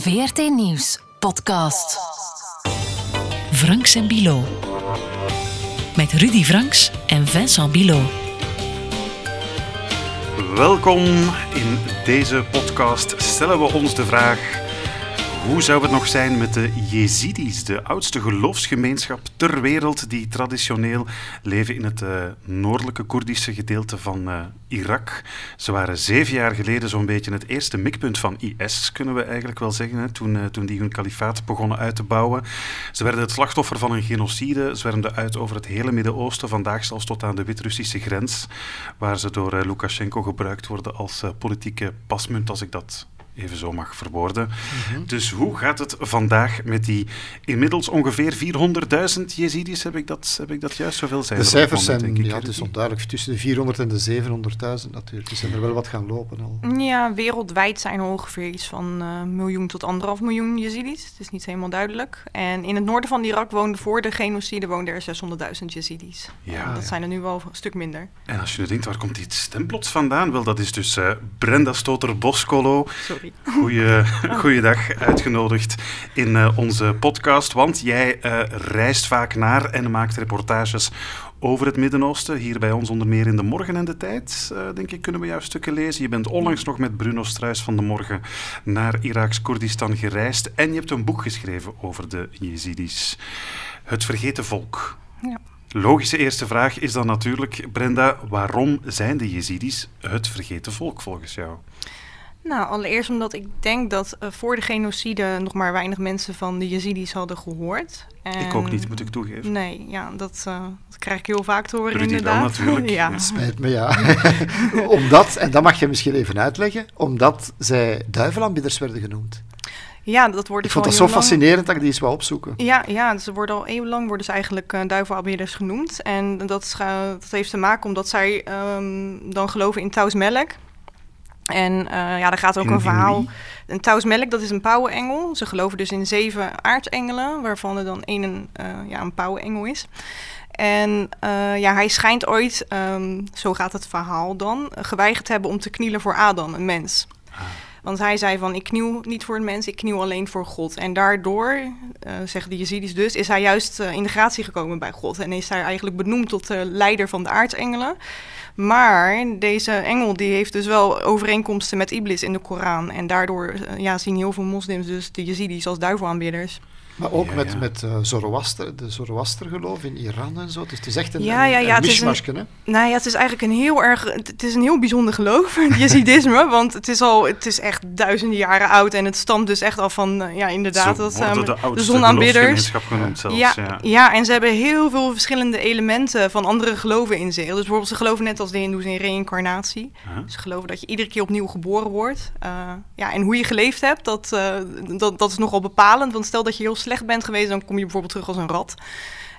VRT Nieuws podcast. Franks en Bilo. Met Rudy Franks en Vincent Bilo. Welkom. In deze podcast stellen we ons de vraag: hoe zou het nog zijn met de Jezidis, de oudste geloofsgemeenschap ter wereld, die traditioneel leven in het uh, noordelijke Koerdische gedeelte van uh, Irak? Ze waren zeven jaar geleden zo'n beetje het eerste mikpunt van IS, kunnen we eigenlijk wel zeggen, hè, toen, uh, toen die hun kalifaat begonnen uit te bouwen. Ze werden het slachtoffer van een genocide, zwermden uit over het hele Midden-Oosten, vandaag zelfs tot aan de Wit-Russische grens, waar ze door Lukashenko gebruikt worden als politieke pasmunt, als ik dat even zo mag verwoorden. Mm -hmm. Dus hoe gaat het vandaag met die inmiddels ongeveer 400.000 Jezidis? Heb ik, dat, heb ik dat juist zoveel zijn? De cijfers zijn ik, ja, dus onduidelijk. Tussen de 400 en de 700.000 natuurlijk. Dus zijn er wel wat gaan lopen al. Ja, wereldwijd zijn er ongeveer iets van een uh, miljoen tot anderhalf miljoen Jezidis. Het is niet helemaal duidelijk. En in het noorden van Irak woonden voor de genocide woonden er 600.000 Jezidis. Ja, dat ja. zijn er nu wel een stuk minder. En als je nu denkt, waar komt die stem plots vandaan? Wel, dat is dus uh, Brenda Stoter-Boskolo. Sorry. Goeie, goeiedag, uitgenodigd in uh, onze podcast. Want jij uh, reist vaak naar en maakt reportages over het Midden-Oosten. Hier bij ons onder meer in de Morgen en de Tijd, uh, denk ik, kunnen we jouw stukken lezen. Je bent onlangs nog met Bruno Struis van de Morgen naar Iraks Koerdistan gereisd. En je hebt een boek geschreven over de Jezidis. Het vergeten volk. Ja. Logische eerste vraag is dan natuurlijk, Brenda, waarom zijn de Jezidis het vergeten volk volgens jou? Nou, allereerst omdat ik denk dat uh, voor de genocide nog maar weinig mensen van de Jezidis hadden gehoord. En ik ook niet, moet ik toegeven. Nee, ja, dat, uh, dat krijg ik heel vaak te horen Rudy inderdaad. Wel, natuurlijk. ja. Het spijt me, ja. omdat, en dat mag je misschien even uitleggen, omdat zij duivelaanbidders werden genoemd. Ja, dat wordt Ik vond dat zo fascinerend dat ik die eens wou opzoeken. Ja, ja ze worden al eeuwenlang worden ze eigenlijk uh, duivelaanbidders genoemd. En dat, is, uh, dat heeft te maken omdat zij um, dan geloven in Taus Melk. En uh, ja, daar gaat ook een verhaal. Een Tausmelk, dat is een pauwenengel. Ze geloven dus in zeven aartsengelen, waarvan er dan één een, uh, ja, een pauwenengel is. En uh, ja, hij schijnt ooit, um, zo gaat het verhaal dan, geweigerd te hebben om te knielen voor Adam, een mens. Ah. Want hij zei van, ik kniel niet voor een mens, ik kniel alleen voor God. En daardoor, uh, zeggen de Jezidis dus, is hij juist uh, in de gratie gekomen bij God. En is hij eigenlijk benoemd tot de leider van de aartsengelen. Maar deze engel die heeft dus wel overeenkomsten met Iblis in de Koran. En daardoor uh, ja, zien heel veel moslims dus de Jezidis als duivelaanbidders. Maar ook Ja, met, ja. met uh, Zoroaster, de Zoroaster-geloof in Iran en zo. Dus het is echt een, Ja, ja, ja, een het is een- mishmashje, hè? Nou ja, het is eigenlijk een heel erg, het is een heel bijzonder geloof, het Jezidisme. want het is al, het is echt duizenden jaren oud. En het stamt dus echt al van, uh, ja inderdaad, Ze dat, worden um, de zonaanbidders. genoemd zelfs. Ja, Ja, ja. en ze hebben heel veel verschillende elementen van andere geloven in zich. Dus bijvoorbeeld, ze geloven net als de Hindoes in reïncarnatie. Huh? Ze geloven dat je iedere keer opnieuw geboren wordt. Uh, ja, en hoe je geleefd hebt, dat, uh, dat, dat is nogal bepalend. Want stel dat je heel slecht bent geweest, dan kom je bijvoorbeeld terug als een rat.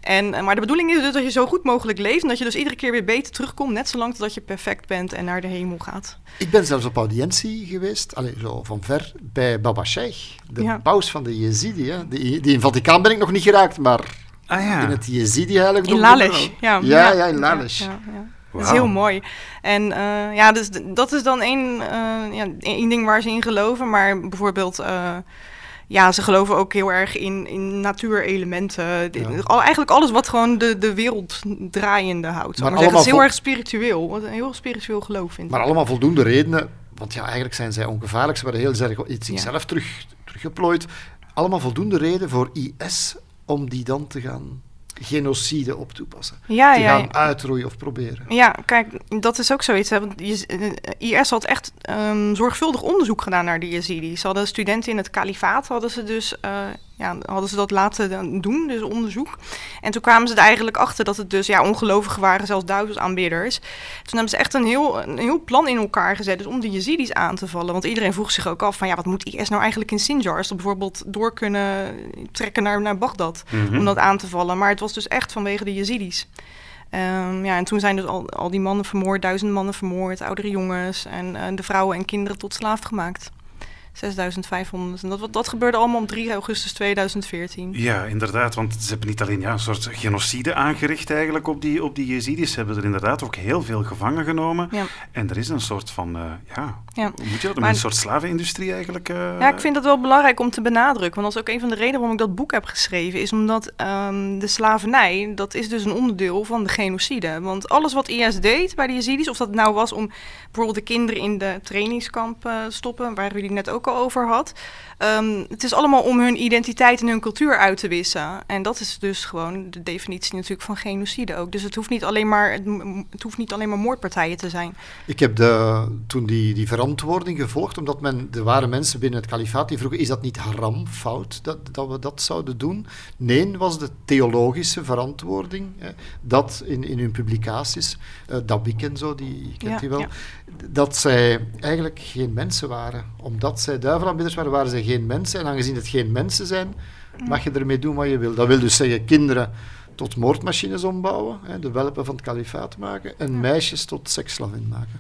En, uh, maar de bedoeling is dus dat je zo goed mogelijk leeft... en dat je dus iedere keer weer beter terugkomt... net zolang totdat je perfect bent en naar de hemel gaat. Ik ben zelfs op audiëntie geweest, allez, zo van ver, bij Baba Sheikh, de Ja. paus van de Jezidi. Hè. Die, die in Vaticaan ben ik nog niet geraakt, maar Ah ja. in het Jezidi-heiligdom... In Lalesh. Ja, Ja, ja, in Lalesh. Ja, ja, ja. Dat is heel mooi. En uh, ja, dus dat is dan één, uh, ja, één ding waar ze in geloven. Maar bijvoorbeeld, uh, ja, ze geloven ook heel erg in, in natuurelementen. Ja. Eigenlijk alles wat gewoon de, de wereld draaiende houdt. Maar Maar zeggen. Het is heel erg spiritueel. Wat een heel spiritueel geloof vind ik. Maar allemaal voldoende redenen, want ja, eigenlijk zijn zij ongevaarlijk. Ze werden heel erg iets zichzelf terug, teruggeplooid. Allemaal voldoende reden voor IS om die dan te gaan genocide op toepassen. Ja, te ja, gaan ja. uitroeien of proberen. Ja, kijk, dat is ook zoiets. Hè? Want eh, IS had echt um, zorgvuldig onderzoek gedaan naar de Yazidis. Ze hadden studenten in het kalifaat, hadden ze dus uh, ja, hadden ze dat laten doen, dus onderzoek. En toen kwamen ze er eigenlijk achter dat het dus ja, ongelovigen waren, zelfs duivelsaanbidders. Toen hebben ze echt een heel, een heel plan in elkaar gezet dus om de Yazidis aan te vallen. Want iedereen vroeg zich ook af van ja, wat moet IS nou eigenlijk in Sinjar? Als ze bijvoorbeeld door kunnen trekken naar, naar Bagdad Mhm. om dat aan te vallen. Maar het was dus echt vanwege de Yazidis. Um, ja, en toen zijn dus al, al die mannen vermoord, duizend mannen vermoord, oudere jongens en uh, de vrouwen en kinderen tot slaaf gemaakt. 6500. En dat, dat gebeurde allemaal op 3 augustus 2014. Ja, inderdaad, want ze hebben niet alleen ja, een soort genocide aangericht eigenlijk op die, op die Jezidis. Ze hebben er inderdaad ook heel veel gevangen genomen. Ja. En er is een soort van, uh, ja, Ja. hoe moet je dat, een soort slavenindustrie eigenlijk. eh, Ja, ik vind dat wel belangrijk om te benadrukken. Want dat is ook een van de redenen waarom ik dat boek heb geschreven. Is omdat ehm, de slavernij, dat is dus een onderdeel van de genocide. Want alles wat IS deed bij de Yazidis, of dat nou was om bijvoorbeeld de kinderen in de trainingskamp eh, stoppen, waar jullie net ook over had. ehm, het is allemaal om hun identiteit en hun cultuur uit te wissen. En dat is dus gewoon de definitie natuurlijk van genocide ook. Dus het hoeft niet alleen maar, het, hoeft niet alleen maar moordpartijen te zijn. Ik heb de, toen die, die verantwoording gevolgd, omdat men, er waren mensen binnen het kalifaat die vroegen, is dat niet haram, fout, dat, dat we dat zouden doen? Nee, was de theologische verantwoording, hè, dat in, in hun publicaties, eh Dabik en zo, die kent Ja, die wel, ja. dat zij eigenlijk geen mensen waren. Omdat zij duivelaanbidders waren, waren zij geen mensen. En aangezien het geen mensen zijn, mag je ermee doen wat je wil. Dat wil dus zeggen kinderen tot moordmachines ombouwen, hè, de welpen van het kalifaat maken, en meisjes tot seksslavin maken.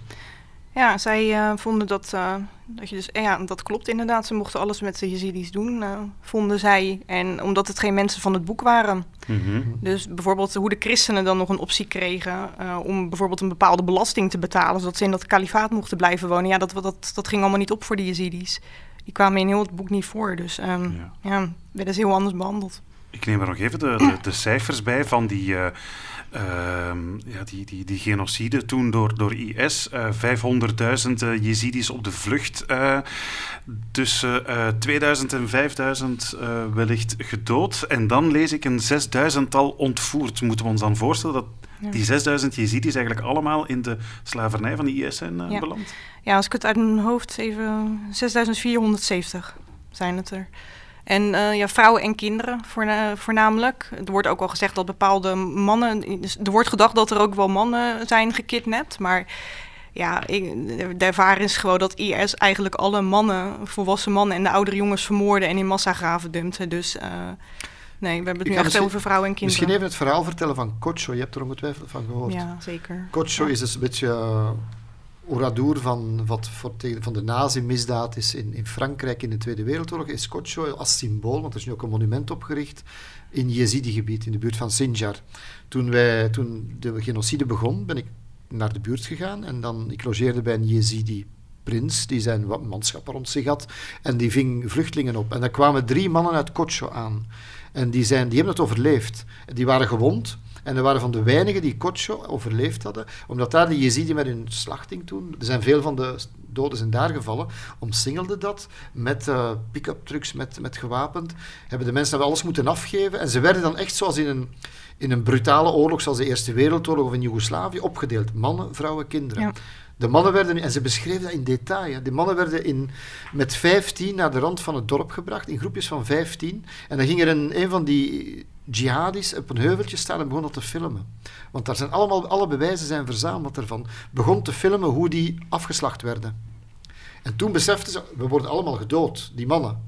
Ja, zij eh, vonden dat, eh, dat je dus, eh, ja, dat klopt inderdaad. Ze mochten alles met de Yazidis doen, vonden zij. En omdat het geen mensen van het boek waren. mhm. Dus bijvoorbeeld hoe de christenen dan nog een optie kregen om bijvoorbeeld een bepaalde belasting te betalen, zodat ze in dat kalifaat mochten blijven wonen. Ja, dat, dat, dat ging allemaal niet op voor de Yazidis. Die kwamen in heel het boek niet voor. Dus ehm, Ja. ja. werden ze heel anders behandeld. Ik neem er nog even de, de, de cijfers bij van die, eh, ehm, ja, die, die, die genocide toen door, door IS. eh 500.000 eh, Jezidis op de vlucht. eh, tussen eh 2000 en 5000 eh, wellicht gedood. En dan lees ik een 6000-tal ontvoerd. Moeten we ons dan voorstellen dat Ja. die 6000 Jezidis eigenlijk allemaal in de slavernij van de IS zijn eh, Ja. beland? Ja, als ik het uit mijn hoofd even... 6470 zijn het er. En eh, ja, vrouwen en kinderen voorna- voornamelijk. Er wordt ook wel gezegd dat bepaalde mannen... dus Er wordt gedacht dat er ook wel mannen zijn gekidnapt, maar... Ja, ik, de ervaring is gewoon dat IS eigenlijk alle mannen, volwassen mannen en de oudere jongens vermoorden en in massagraven dumpte. Dus eh, nee, we hebben het nu echt over vrouwen en kinderen. Misschien even het verhaal vertellen van Kocho. Je hebt er ongetwijfeld van gehoord. Ja, zeker. Kocho is dus een beetje oradour van wat van de nazi-misdaad is in, Frankrijk in de Tweede Wereldoorlog. Is Kocho als symbool, want er is nu ook een monument opgericht in Jezidi-gebied, in de buurt van Sinjar. Toen, wij, toen de genocide begon, ben ik naar de buurt gegaan en dan, ik logeerde bij een Jezidi prins, die zijn wat manschappen rond zich had, en die ving vluchtelingen op. En daar kwamen drie mannen uit Kocho aan. En die, zijn, die hebben het overleefd. Die waren gewond. En er waren van de weinigen die Kocho overleefd hadden, omdat daar de Jezidi met hun slachting toen, er zijn veel van de doden zijn daar gevallen, omsingelde dat met eh, pick-up trucks, met, met gewapend, hebben de mensen alles moeten afgeven en ze werden dan echt zoals in een, in een brutale oorlog, zoals de Eerste Wereldoorlog of in Joegoslavië, opgedeeld. Mannen, vrouwen, kinderen. Ja. De mannen werden, en ze beschreven dat in detail, hè. de mannen werden in, met 15 naar de rand van het dorp gebracht, in groepjes van 15. En dan ging er een, een van die jihadis op een heuveltje staan en begon dat te filmen. Want daar zijn allemaal, alle bewijzen zijn verzameld ervan. Begon te filmen hoe die afgeslacht werden. En toen beseften ze, we worden allemaal gedood, die mannen.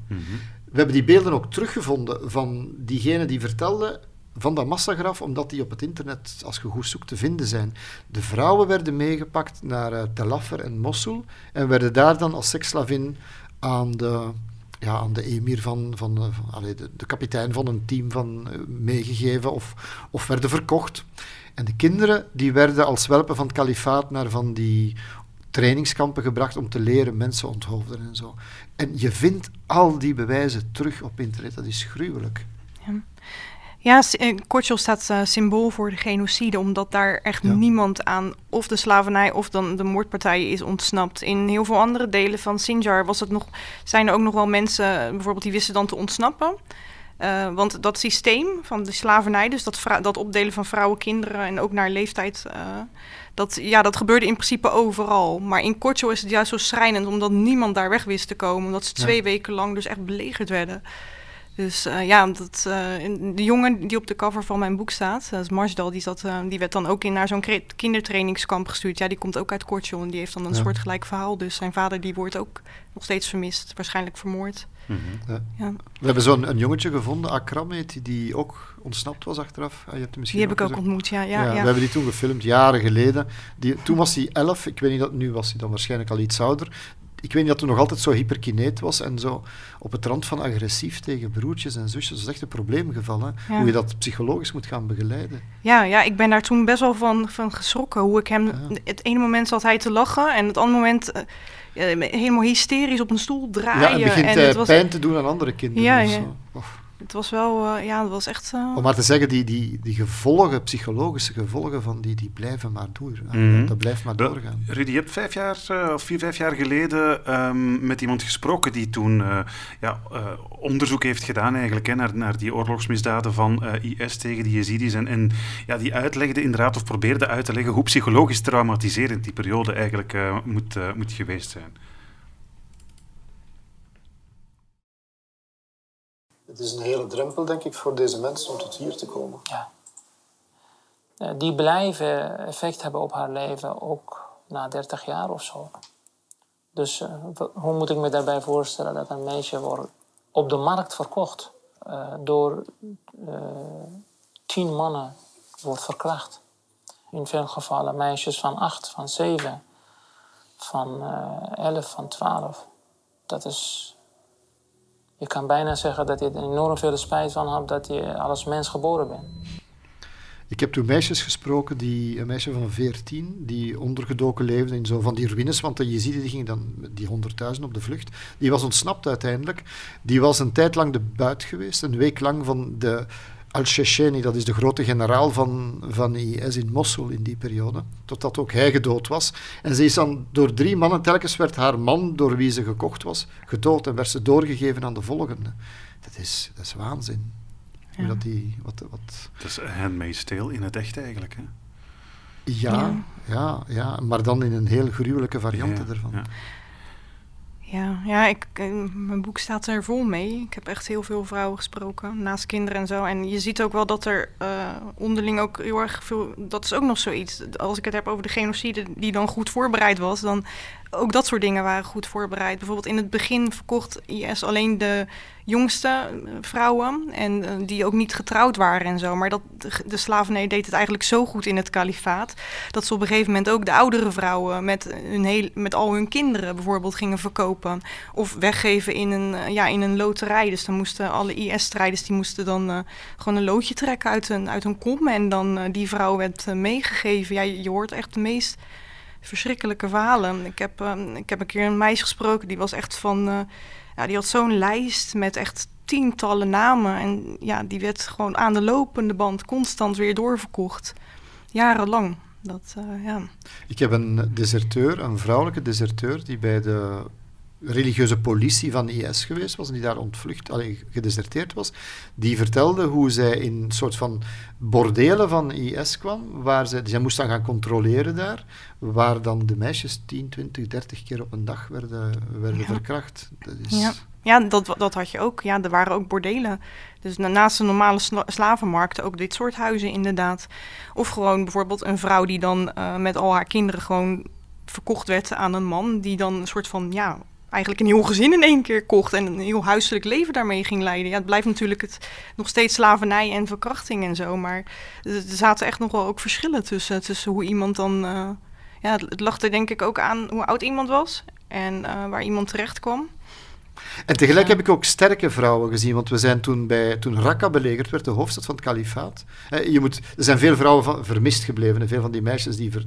We hebben die beelden ook teruggevonden van diegene die vertelde van dat massagraf, omdat die op het internet, als je goed zoekt, te vinden zijn. De vrouwen werden meegepakt naar uh, Tel Afar en Mosul en werden daar dan als seksslavin aan de, ja, aan de emir van, van, allee, de, de, kapitein van een team van, uh, meegegeven of, of werden verkocht. En de kinderen die werden als welpen van het kalifaat naar van die trainingskampen gebracht om te leren mensen onthoofden en zo. En je vindt al die bewijzen terug op internet. Dat is gruwelijk. Ja. Ja, Kortjel staat uh, symbool voor de genocide, omdat daar echt ja. niemand aan of de slavernij of dan de moordpartijen is ontsnapt. In heel veel andere delen van Sinjar was het nog, zijn er ook nog wel mensen, bijvoorbeeld die wisten dan te ontsnappen. Uh, want dat systeem van de slavernij, dus dat, dat opdelen van vrouwen, kinderen en ook naar leeftijd, uh, dat, ja, dat gebeurde in principe overal. Maar in Kortjo is het juist zo schrijnend, omdat niemand daar weg wist te komen. Omdat ze twee ja. weken lang dus echt belegerd werden. Dus uh, ja, dat, uh, de jongen die op de cover van mijn boek staat, dat is Marsdal, die, zat, uh, die werd dan ook in naar zo'n kindertrainingskamp gestuurd. Ja, die komt ook uit Kortjo en die heeft dan een ja. soortgelijk verhaal. Dus zijn vader die wordt ook nog steeds vermist, waarschijnlijk vermoord. Mm -hmm. ja. We hebben zo'n een jongetje gevonden, Akram heet die, die ook ontsnapt was achteraf. Ah, je hebt die heb ik ook ontmoet, ja, ja, We hebben die toen gefilmd, jaren geleden. Die, toen was hij elf, ik weet niet, dat, nu was hij dan waarschijnlijk al iets ouder ik weet niet dat hij nog altijd zo hyperkineet was en zo op het rand van agressief tegen broertjes en zusjes. Dat is echt een probleemgeval, hè? Ja. hoe je dat psychologisch moet gaan begeleiden. Ja, ja, ik ben daar toen best wel van, van geschrokken. Hoe ik hem. Ja. Het ene moment zat hij te lachen en het andere moment. eh, eh, helemaal hysterisch op een stoel draaien. ja, en begint en het, was, pijn te doen aan andere kinderen. Ja, of ja. Het was wel. eh, ja, het was echt. eh, Om maar te zeggen, die, die, die gevolgen, psychologische gevolgen van die, die blijven maar door. Mhm. Dat blijft maar doorgaan. Rudy, je hebt vijf jaar, eh, of vier, vijf jaar geleden ehm, met iemand gesproken die toen eh, ja, eh, onderzoek heeft gedaan eigenlijk, hè, naar, naar die oorlogsmisdaden van eh, IS tegen die Yazidis. En, en ja, die uitlegde inderdaad, of probeerde uit te leggen, hoe psychologisch traumatiserend die periode eigenlijk eh, moet, moet geweest zijn. Het is een hele drempel, denk ik, voor deze mensen om tot hier te komen. Eh, die blijven effect hebben op haar leven, ook na 30 jaar of zo. Dus eh, hoe moet ik me daarbij voorstellen dat een meisje wordt op de markt verkocht eh, door eh, tien mannen wordt verkracht? In veel gevallen meisjes van acht, van zeven, van eh, elf, van twaalf. Dat is. Je kan bijna zeggen dat je er enorm veel spijt van hebt dat je als mens geboren bent. Ik heb toen meisjes gesproken, die, een meisje van 14, die ondergedoken leefde in zo van die ruïnes, want de Jeziden die gingen dan die 100.000 op de vlucht. Die was ontsnapt uiteindelijk. Die was een tijd lang de buit geweest, een week lang van de Al-Shesheni, dat is de grote generaal van, van IS in Mosul in die periode, totdat ook hij gedood was. En ze is dan door drie mannen, telkens werd haar man, door wie ze gekocht was, gedood en werd ze doorgegeven aan de volgende. Dat is, dat is waanzin. Hoe dat die, wat, wat, Dat is Handmaid's Tale in het echt eigenlijk. Hè? Ja, ja, ja, maar dan in een heel gruwelijke variant Ja, ervan. Ja. Ja, ik, eh, mijn boek staat er vol mee. Ik heb echt heel veel vrouwen gesproken, naast kinderen en zo. En je ziet ook wel dat er eh, onderling ook heel erg veel... Dat is ook nog zoiets. Als ik het heb over de genocide die dan goed voorbereid was... dan ook dat soort dingen waren goed voorbereid. Bijvoorbeeld in het begin verkocht IS alleen de jongste eh, vrouwen... en eh, die ook niet getrouwd waren en zo. Maar dat, de, slavernij deed het eigenlijk zo goed in het kalifaat... dat ze op een gegeven moment ook de oudere vrouwen... met, hun heel, met al hun kinderen bijvoorbeeld gingen verkopen... of weggeven in een, eh, ja, in een loterij. Dus dan moesten alle IS-strijders... die moesten dan gewoon een loodje trekken uit een, uit een kom... en dan die vrouw werd meegegeven. Ja, je, je hoort echt de meest verschrikkelijke verhalen. Ik heb, eh, ik heb een keer een meisje gesproken... die was echt van... eh, ja, die had zo'n lijst met echt tientallen namen. En ja, die werd gewoon aan de lopende band constant weer doorverkocht. Jarenlang. Dat, eh, ja. Ik heb een deserteur, een vrouwelijke deserteur, die bij de religieuze politie van IS geweest was en die daar ontvlucht, allee, gedeserteerd was. Die vertelde hoe zij in een soort van bordelen van IS kwam, waar zij, zij moest dan gaan controleren daar, waar dan de meisjes 10, 20, 30 keer op een dag werden, werden Ja. verkracht. Dat is, Ja. Ja, dat, dat had je ook. Ja, er waren ook bordelen. Dus na- naast de normale sla- slavenmarkten ook dit soort huizen inderdaad. Of gewoon bijvoorbeeld een vrouw die dan eh, met al haar kinderen gewoon verkocht werd aan een man. Die dan een soort van, ja, eigenlijk een heel gezin in één keer kocht. En een heel huiselijk leven daarmee ging leiden. Ja, het blijft natuurlijk het, nog steeds slavernij en verkrachting en zo. Maar er zaten echt nog wel ook verschillen tussen. Tussen hoe iemand dan... eh, ja, het, het lag er denk ik ook aan hoe oud iemand was. En eh, waar iemand terecht kwam. En tegelijk heb ik ook sterke vrouwen gezien, want we zijn toen bij toen Raqqa belegerd werd, de hoofdstad van het kalifaat. Eh, je moet, er zijn veel vrouwen van, vermist gebleven en veel van die meisjes die, ver-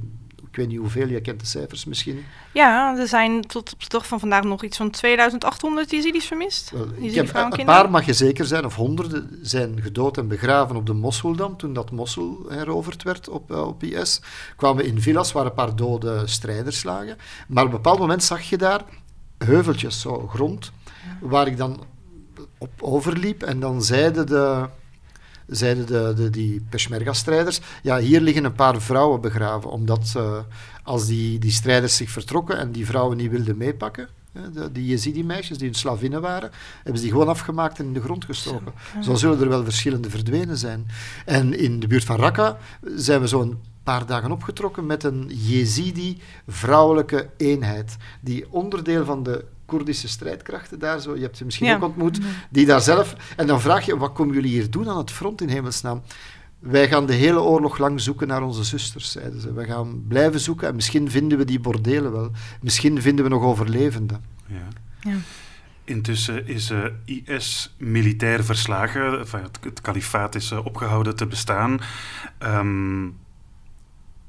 ik weet niet hoeveel, je kent de cijfers misschien. Ja, er zijn tot op de dag van vandaag nog iets van 2800 Yazidis vermist. Wel, ik heb, een paar mag je zeker zijn, of honderden zijn gedood en begraven op de Mosuldam, toen dat Mosul heroverd werd op, eh, op IS. Kwamen we in villas waar een paar dode strijders lagen. Maar op een bepaald moment zag je daar heuveltjes, zo grond, waar ik dan op overliep en dan zeiden de... Zeiden de, de, die Peshmerga-strijders, ja, hier liggen een paar vrouwen begraven, omdat eh, als die, die strijders zich vertrokken en die vrouwen niet wilden meepakken, de, die Yazidi-meisjes die hun slavinnen waren, hebben ze die gewoon afgemaakt en in de grond gestoken. Zo zullen er wel verschillende verdwenen zijn. En in de buurt van Raqqa zijn we zo'n paar dagen opgetrokken met een Jezidi-vrouwelijke eenheid, die onderdeel van de Koerdische strijdkrachten daar, zo, je hebt ze misschien Ja. ook ontmoet, die daar zelf... En dan vraag je, wat komen jullie hier doen aan het front in hemelsnaam? wij gaan de hele oorlog lang zoeken naar onze zusters, zeiden ze. We gaan blijven zoeken en misschien vinden we die bordelen wel. Misschien vinden we nog overlevenden. Ja. Ja. Intussen is eh, IS militair verslagen. Enfin, het, het kalifaat is eh, opgehouden te bestaan. Ehm,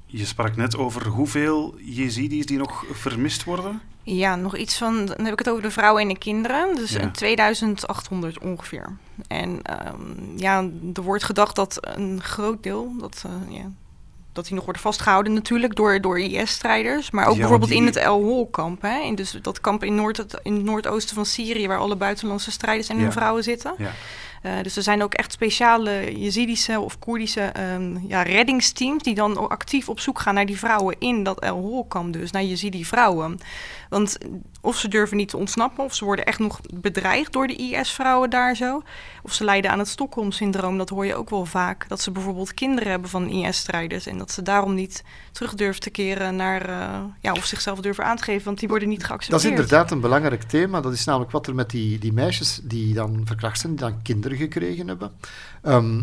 je sprak net over hoeveel Jezidis die nog vermist worden. Ja, nog iets van, dan heb ik het over de vrouwen en de kinderen. Dus Ja. een 2800 ongeveer. En ehm, ja, er wordt gedacht dat een groot deel, dat, eh, ja, dat die nog worden vastgehouden natuurlijk door, door IS-strijders. Maar ook Ja, bijvoorbeeld die- in het El Hol-kamp. hè, In dus dat kamp in, Noord, in het noordoosten van Syrië, waar alle buitenlandse strijders en hun vrouwen zitten. Ja. Eh, dus er zijn ook echt speciale Jezidische of Koerdische ehm, ja, reddingsteams die dan actief op zoek gaan naar die vrouwen in dat El Hol-kamp dus, naar Jezidi vrouwen. Want of ze durven niet te ontsnappen, of ze worden echt nog bedreigd door de IS-vrouwen daar zo. Of ze lijden aan het Stockholm-syndroom, dat hoor je ook wel vaak. Dat ze bijvoorbeeld kinderen hebben van IS-strijders en dat ze daarom niet terug durven te keren naar, eh, ja, of zichzelf durven aan te geven, want die worden niet Dat geaccepteerd. is inderdaad een belangrijk thema. Dat is namelijk wat er met die, die meisjes die dan verkracht zijn, die dan kinderen gekregen hebben. Ehm,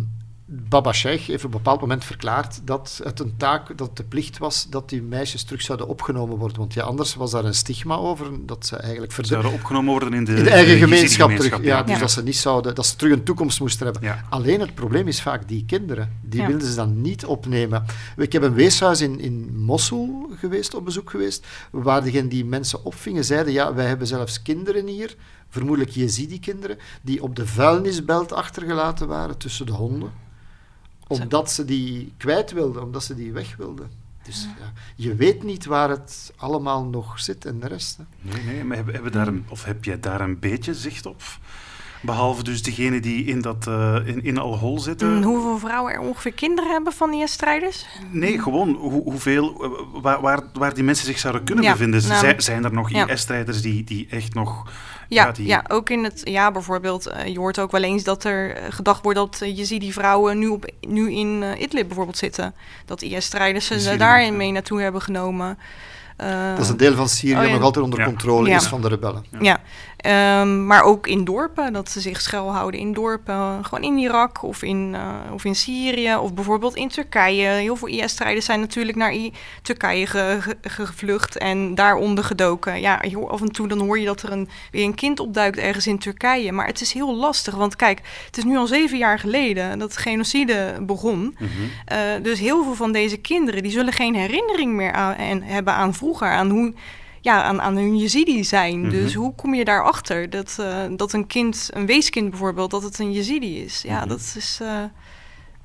Baba Sheikh heeft op een bepaald moment verklaard dat het een taak, dat het de plicht was dat die meisjes terug zouden opgenomen worden. Want ja, anders was daar een stigma over, dat ze eigenlijk verder zouden opgenomen worden in de, in de eigen de gemeenschap terug. Ja, dus Ja. dat ze niet zouden, dat ze terug een toekomst moesten hebben. Ja. Alleen het probleem is vaak die kinderen. Die Ja. wilden ze dan niet opnemen. Ik heb een weeshuis in, in Mosul geweest, op bezoek geweest, waar degenen die mensen opvingen zeiden, ja, wij hebben zelfs kinderen hier, vermoedelijk Jezidi-kinderen, die op de vuilnisbelt achtergelaten waren tussen de honden, omdat ze die kwijt wilden, omdat ze die weg wilden. Dus ja, je weet niet waar het allemaal nog zit en de rest. Hè. Nee, nee, maar hebben, hebben daar een, of heb jij daar een beetje zicht op? Behalve dus degene die in, dat, eh, in, in Al-Hol zitten. Mm, hoeveel vrouwen er ongeveer kinderen hebben van IS-strijders? Nee, gewoon hoe, hoeveel, eh, waar, waar, waar die mensen zich zouden kunnen Ja, bevinden. nou, zijn, zijn er nog ja. IS-strijders die, die echt nog... Ja, die, ja, ook in het, ja, bijvoorbeeld, eh, je hoort ook wel eens dat er eh, gedacht wordt dat uh, die vrouwen nu, op, nu in eh, Idlib bijvoorbeeld zitten. Dat IS-strijders ze Syrië, daar ja. mee naartoe hebben genomen. Eh, Dat is een deel van Syrië oh ja. nog altijd onder Ja. controle Ja. is van de rebellen. Ja, Ehm, maar ook in dorpen, dat ze zich schuilhouden in dorpen. Gewoon in Irak of in, eh, of in Syrië of bijvoorbeeld in Turkije. Heel veel IS-strijders zijn natuurlijk naar I- Turkije ge- ge- gevlucht en daar ondergedoken. Ja, af en toe dan hoor je dat er een, weer een kind opduikt ergens in Turkije. Maar het is heel lastig, want kijk, het is nu al zeven jaar geleden dat de genocide begon. Mhm. Eh, dus heel veel van deze kinderen die zullen geen herinnering meer aan, en hebben aan vroeger, aan hoe ja, aan, aan hun Jezidi zijn. Mhm. Dus hoe kom je daarachter dat, eh, dat een kind, een weeskind bijvoorbeeld, dat het een Jezidi is? Ja, Mhm. dat is. eh,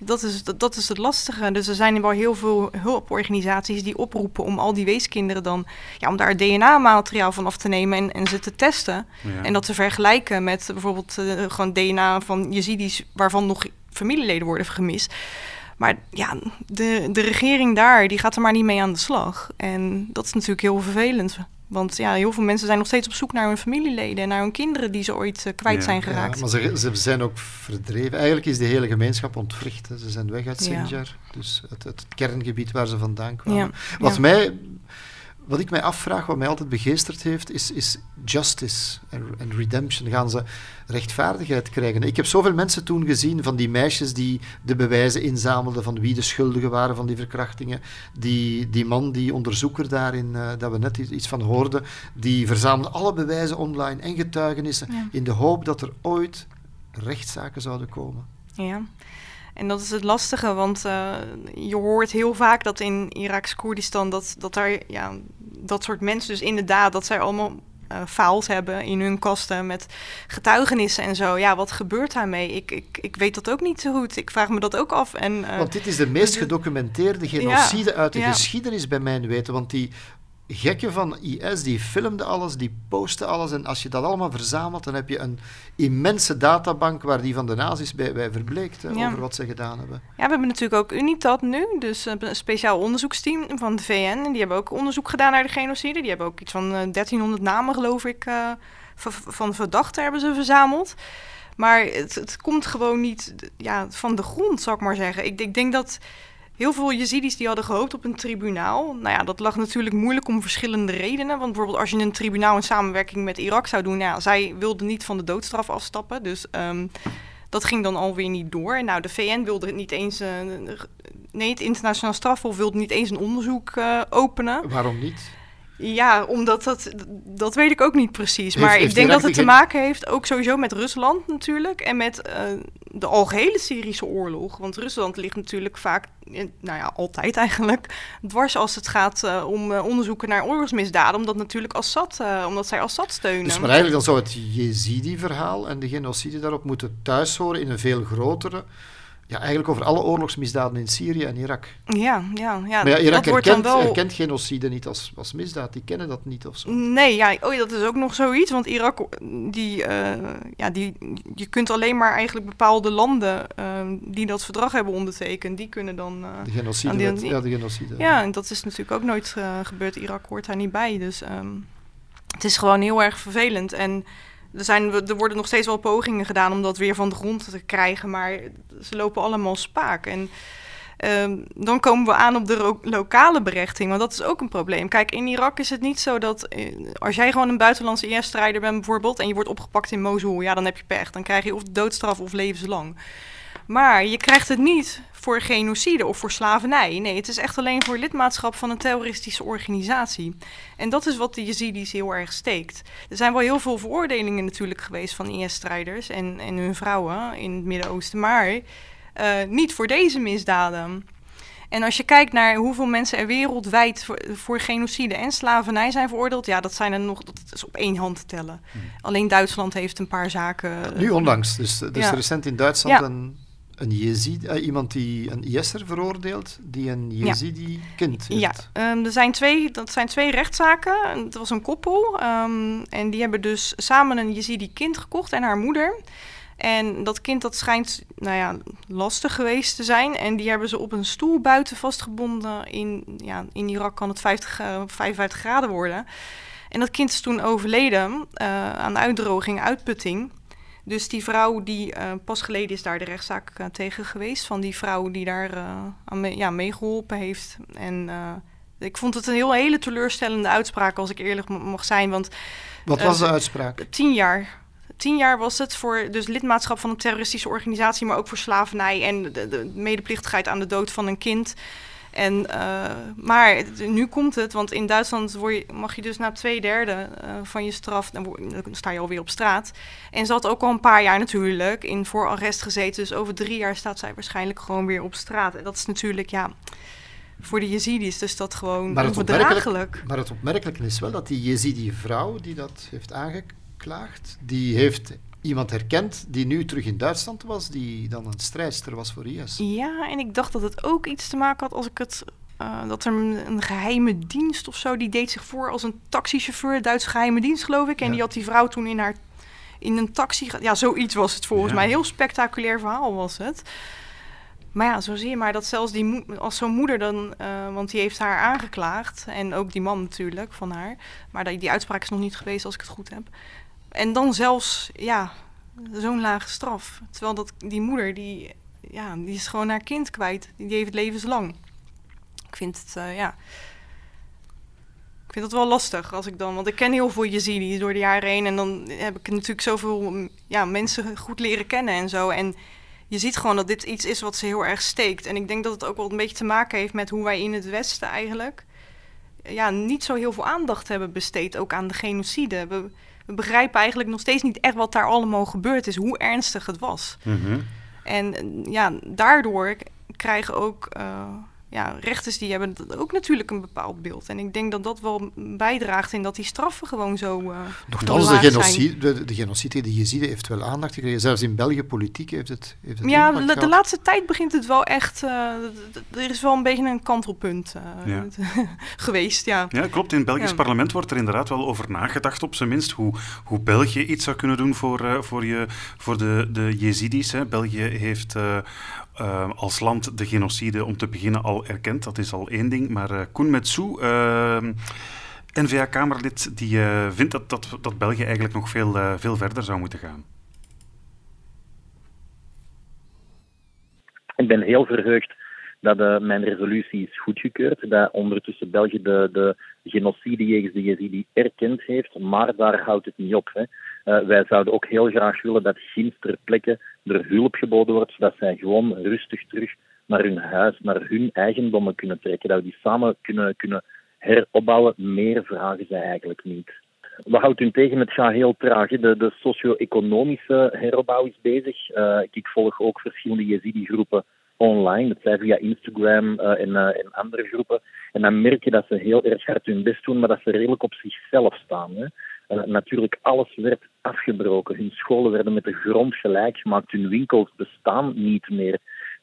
dat is, dat, dat is het lastige. Dus er zijn wel heel veel hulporganisaties die oproepen om al die weeskinderen dan, ja, om daar DNA-materiaal van af te nemen en, en ze te testen. Ja. En dat te vergelijken met bijvoorbeeld eh, gewoon DNA van Jezidis waarvan nog familieleden worden gemist. Maar ja, de, de regering daar, die gaat er maar niet mee aan de slag. En dat is natuurlijk heel vervelend. Want ja, heel veel mensen zijn nog steeds op zoek naar hun familieleden en naar hun kinderen die ze ooit eh, kwijt Ja. zijn Ja, geraakt. maar ze, ze zijn ook verdreven. Eigenlijk is de hele gemeenschap ontwricht. Hè. Ze zijn weg uit Ja. Sinjar, dus het, het kerngebied waar ze vandaan kwamen. Ja, Wat, ja. mij, wat ik mij afvraag, wat mij altijd begeesterd heeft, is, is justice en, redemption. Gaan ze rechtvaardigheid krijgen? Ik heb zoveel mensen toen gezien van die meisjes die de bewijzen inzamelden van wie de schuldigen waren van die verkrachtingen. Die, die man, die onderzoeker daarin, eh, dat we net iets- iets van hoorden, die verzamelde alle bewijzen online en getuigenissen Ja. in de hoop dat er ooit rechtszaken zouden komen. Ja. En dat is het lastige, want eh, je hoort heel vaak dat in Iraks Koerdistan dat, dat er ja, dat soort mensen dus inderdaad dat zij allemaal eh files hebben in hun kasten met getuigenissen en zo. Ja, wat gebeurt daarmee? Ik, ik, ik weet dat ook niet zo goed. Ik vraag me dat ook af. En, eh, Want dit is de meest gedocumenteerde genocide uit de ja. geschiedenis bij mijn weten. Want die gekken van IS, die filmden alles, die posten alles. En als je dat allemaal verzamelt, dan heb je een immense databank waar die van de nazi's bij, bij verbleekt, hè, Ja. over wat ze gedaan hebben. Ja, we hebben natuurlijk ook UNITAD nu, dus eh, een speciaal onderzoeksteam van de VN. En die hebben ook onderzoek gedaan naar de genocide. Die hebben ook iets van eh, 1300 namen, geloof ik, eh, van, van verdachten hebben ze verzameld. Maar het, het komt gewoon niet ja, van de grond, zou ik maar zeggen. Ik, ik denk dat heel veel Jezidis die hadden gehoopt op een tribunaal. Nou ja, dat lag natuurlijk moeilijk om verschillende redenen. Want bijvoorbeeld als je een tribunaal in samenwerking met Irak zou doen... Nou ja, zij wilden niet van de doodstraf afstappen, dus... ehm, Dat ging dan alweer niet door. Nou, de VN wilde het niet eens. Uh, nee, het internationaal strafhof wilde niet eens een onderzoek uh, openen. Waarom niet? Ja, omdat dat, dat weet ik ook niet precies. Maar ik denk dat het te maken heeft ook sowieso met Rusland natuurlijk. En met uh, de algehele Syrische oorlog. Want Rusland ligt natuurlijk vaak, nou ja, altijd eigenlijk, dwars als het gaat uh, om uh, onderzoeken naar oorlogsmisdaden. Omdat natuurlijk Assad, omdat zij Assad steunen. Dus maar eigenlijk dan zou het Jezidi-verhaal en de genocide daarop moeten thuis horen in een veel grotere ja, eigenlijk over alle oorlogsmisdaden in Syrië en Irak. Ja, ja, ja. Maar ja, Irak dat erkent, wel... erkent genocide niet als, als misdaad. Die kennen dat niet of zo. Nee, ja, oh, dat is ook nog zoiets. Want Irak, die, uh, ja, die, je kunt alleen maar eigenlijk bepaalde landen uh, die dat verdrag hebben ondertekend, die kunnen dan... Uh, de genocide, die, ja, de genocide. Ja, en dat is natuurlijk ook nooit gebeurd. Irak hoort daar niet bij. Dus um, het is gewoon heel erg vervelend. En er, zijn, er worden nog steeds wel pogingen gedaan om dat weer van de grond te krijgen, maar ze lopen allemaal spaak. En uh, dan komen we aan op de lokale berechting, want dat is ook een probleem. Kijk, in Irak is het niet zo dat eh, als jij gewoon een buitenlandse IS-strijder bent bijvoorbeeld en je wordt opgepakt in Mosul, ja, dan heb je pech. Dan krijg je of doodstraf of levenslang. Maar je krijgt het niet voor genocide of voor slavernij. Nee, het is echt alleen voor lidmaatschap van een terroristische organisatie. En dat is wat de Yazidis heel erg steekt. Er zijn wel heel veel veroordelingen natuurlijk geweest van IS-strijders en, en hun vrouwen in het Midden-Oosten, maar uh, niet voor deze misdaden. En als je kijkt naar hoeveel mensen er wereldwijd voor, voor, genocide en slavernij zijn veroordeeld, ja, dat zijn er nog, dat is op één hand te tellen. Hmm. Alleen Duitsland heeft een paar zaken. nu onlangs, dus, dus ja. recent in Duitsland een een Jezid, uh, iemand die een IS'er veroordeelt, die een Jezidi-kind heeft. Ja, um, er zijn twee, dat zijn twee rechtszaken. Het was een koppel um, en die hebben dus samen een Jezidi-kind gekocht en haar moeder. En dat kind dat schijnt nou ja, lastig geweest te zijn. En die hebben ze op een stoel buiten vastgebonden. In, ja, in Irak kan het 50, uh, 55 graden worden. En dat kind is toen overleden uh, aan uitdroging, uitputting. Dus die vrouw die uh, pas geleden is daar de rechtszaak uh, tegen geweest. Van die vrouw die daar uh, aan mee, ja, meegeholpen heeft. En ik vond het een heel hele teleurstellende uitspraak, als ik eerlijk mag zijn. Want, Wat was de uitspraak? Tien jaar. Tien jaar was het voor dus lidmaatschap van een terroristische organisatie, maar ook voor slavernij en de, de medeplichtigheid aan de dood van een kind. En, uh, maar nu komt het, want in Duitsland word je, mag je dus na twee derde uh, van je straf, dan, dan, sta je alweer op straat. En ze had ook al een paar jaar natuurlijk in voorarrest gezeten, dus over drie jaar staat zij waarschijnlijk gewoon weer op straat. En dat is natuurlijk, ja, voor de Jezidis dus dat gewoon maar onverdraaglijk. Maar het opmerkelijke is wel dat die Jezidi-vrouw die dat heeft aangeklaagd, die heeft iemand herkend die nu terug in Duitsland was, die dan een strijdster was voor IS. Ja, en ik dacht dat het ook iets te maken had als ik het. Uh, dat er een, geheime dienst of zo, die deed zich voor als een taxichauffeur, Duitse geheime dienst geloof ik. En die had die vrouw toen in haar in een taxi. Ja, zoiets was het volgens mij. Heel spectaculair verhaal was het. Maar ja, zo zie je maar dat zelfs die als zo'n moeder dan, uh, want die heeft haar aangeklaagd en ook die man natuurlijk van haar. Maar die, die uitspraak is nog niet geweest als ik het goed heb. En dan zelfs, ja, zo'n lage straf. Terwijl dat, die moeder, die, ja, die is gewoon haar kind kwijt. Die heeft het levenslang. Ik vind het, uh, ja... Ik vind het wel lastig als ik dan... Want ik ken heel veel Yazidis door de jaren heen. En dan heb ik natuurlijk zoveel ja, mensen goed leren kennen en zo. En je ziet gewoon dat dit iets is wat ze heel erg steekt. En ik denk dat het ook wel een beetje te maken heeft met hoe wij in het Westen eigenlijk... Ja, niet zo heel veel aandacht hebben besteed ook aan de genocide. We, we begrijpen eigenlijk nog steeds niet echt wat daar allemaal gebeurd is, hoe ernstig het was. Mhm. En ja, daardoor krijgen ook uh, ja, rechters die hebben ook natuurlijk een bepaald beeld. En ik denk dat dat wel bijdraagt in dat die straffen gewoon zo. Uh, Nochtans, de genocide, de, de genocide die je ziet, heeft wel aandacht gekregen. Zelfs in België politiek heeft het. Heeft het ja, de, de, laatste tijd begint het wel echt. Uh, er is wel een beetje een kantelpunt uh, ja. geweest. Ja. ja, klopt. In het Belgisch parlement wordt er inderdaad wel over nagedacht, op zijn minst, hoe, hoe België iets zou kunnen doen voor, voor, je, voor de, de Jezidis. Hè. België heeft uh, als land de genocide om te beginnen al erkend. Dat is al één ding. Maar uh, Koen Metsou, uh, ehm, N-VA-Kamerlid, die eh, vindt dat, dat, dat België eigenlijk nog veel, veel verder zou moeten gaan. Ik ben heel verheugd dat mijn resolutie is goedgekeurd. Dat ondertussen België de, de genocide jegens de Jezidi erkend heeft. Maar daar houdt het niet op. Hè. Wij zouden ook heel graag willen dat ginds ter plekke er hulp geboden wordt, zodat zij gewoon rustig terug naar hun huis, naar hun eigendommen kunnen trekken, dat we die samen kunnen, kunnen heropbouwen. Meer vragen zij eigenlijk niet. Wat houdt u tegen? Het gaat heel traag. De, de socio-economische heropbouw is bezig. Uh, ik volg ook verschillende Jezidi-groepen online. Dat zij via Instagram en, uh, en, andere groepen. En dan merk je dat ze heel erg hard hun best doen, maar dat ze redelijk op zichzelf staan. Hè. Natuurlijk, alles werd afgebroken. Hun scholen werden met de grond gelijk gemaakt. Hun winkels bestaan niet meer.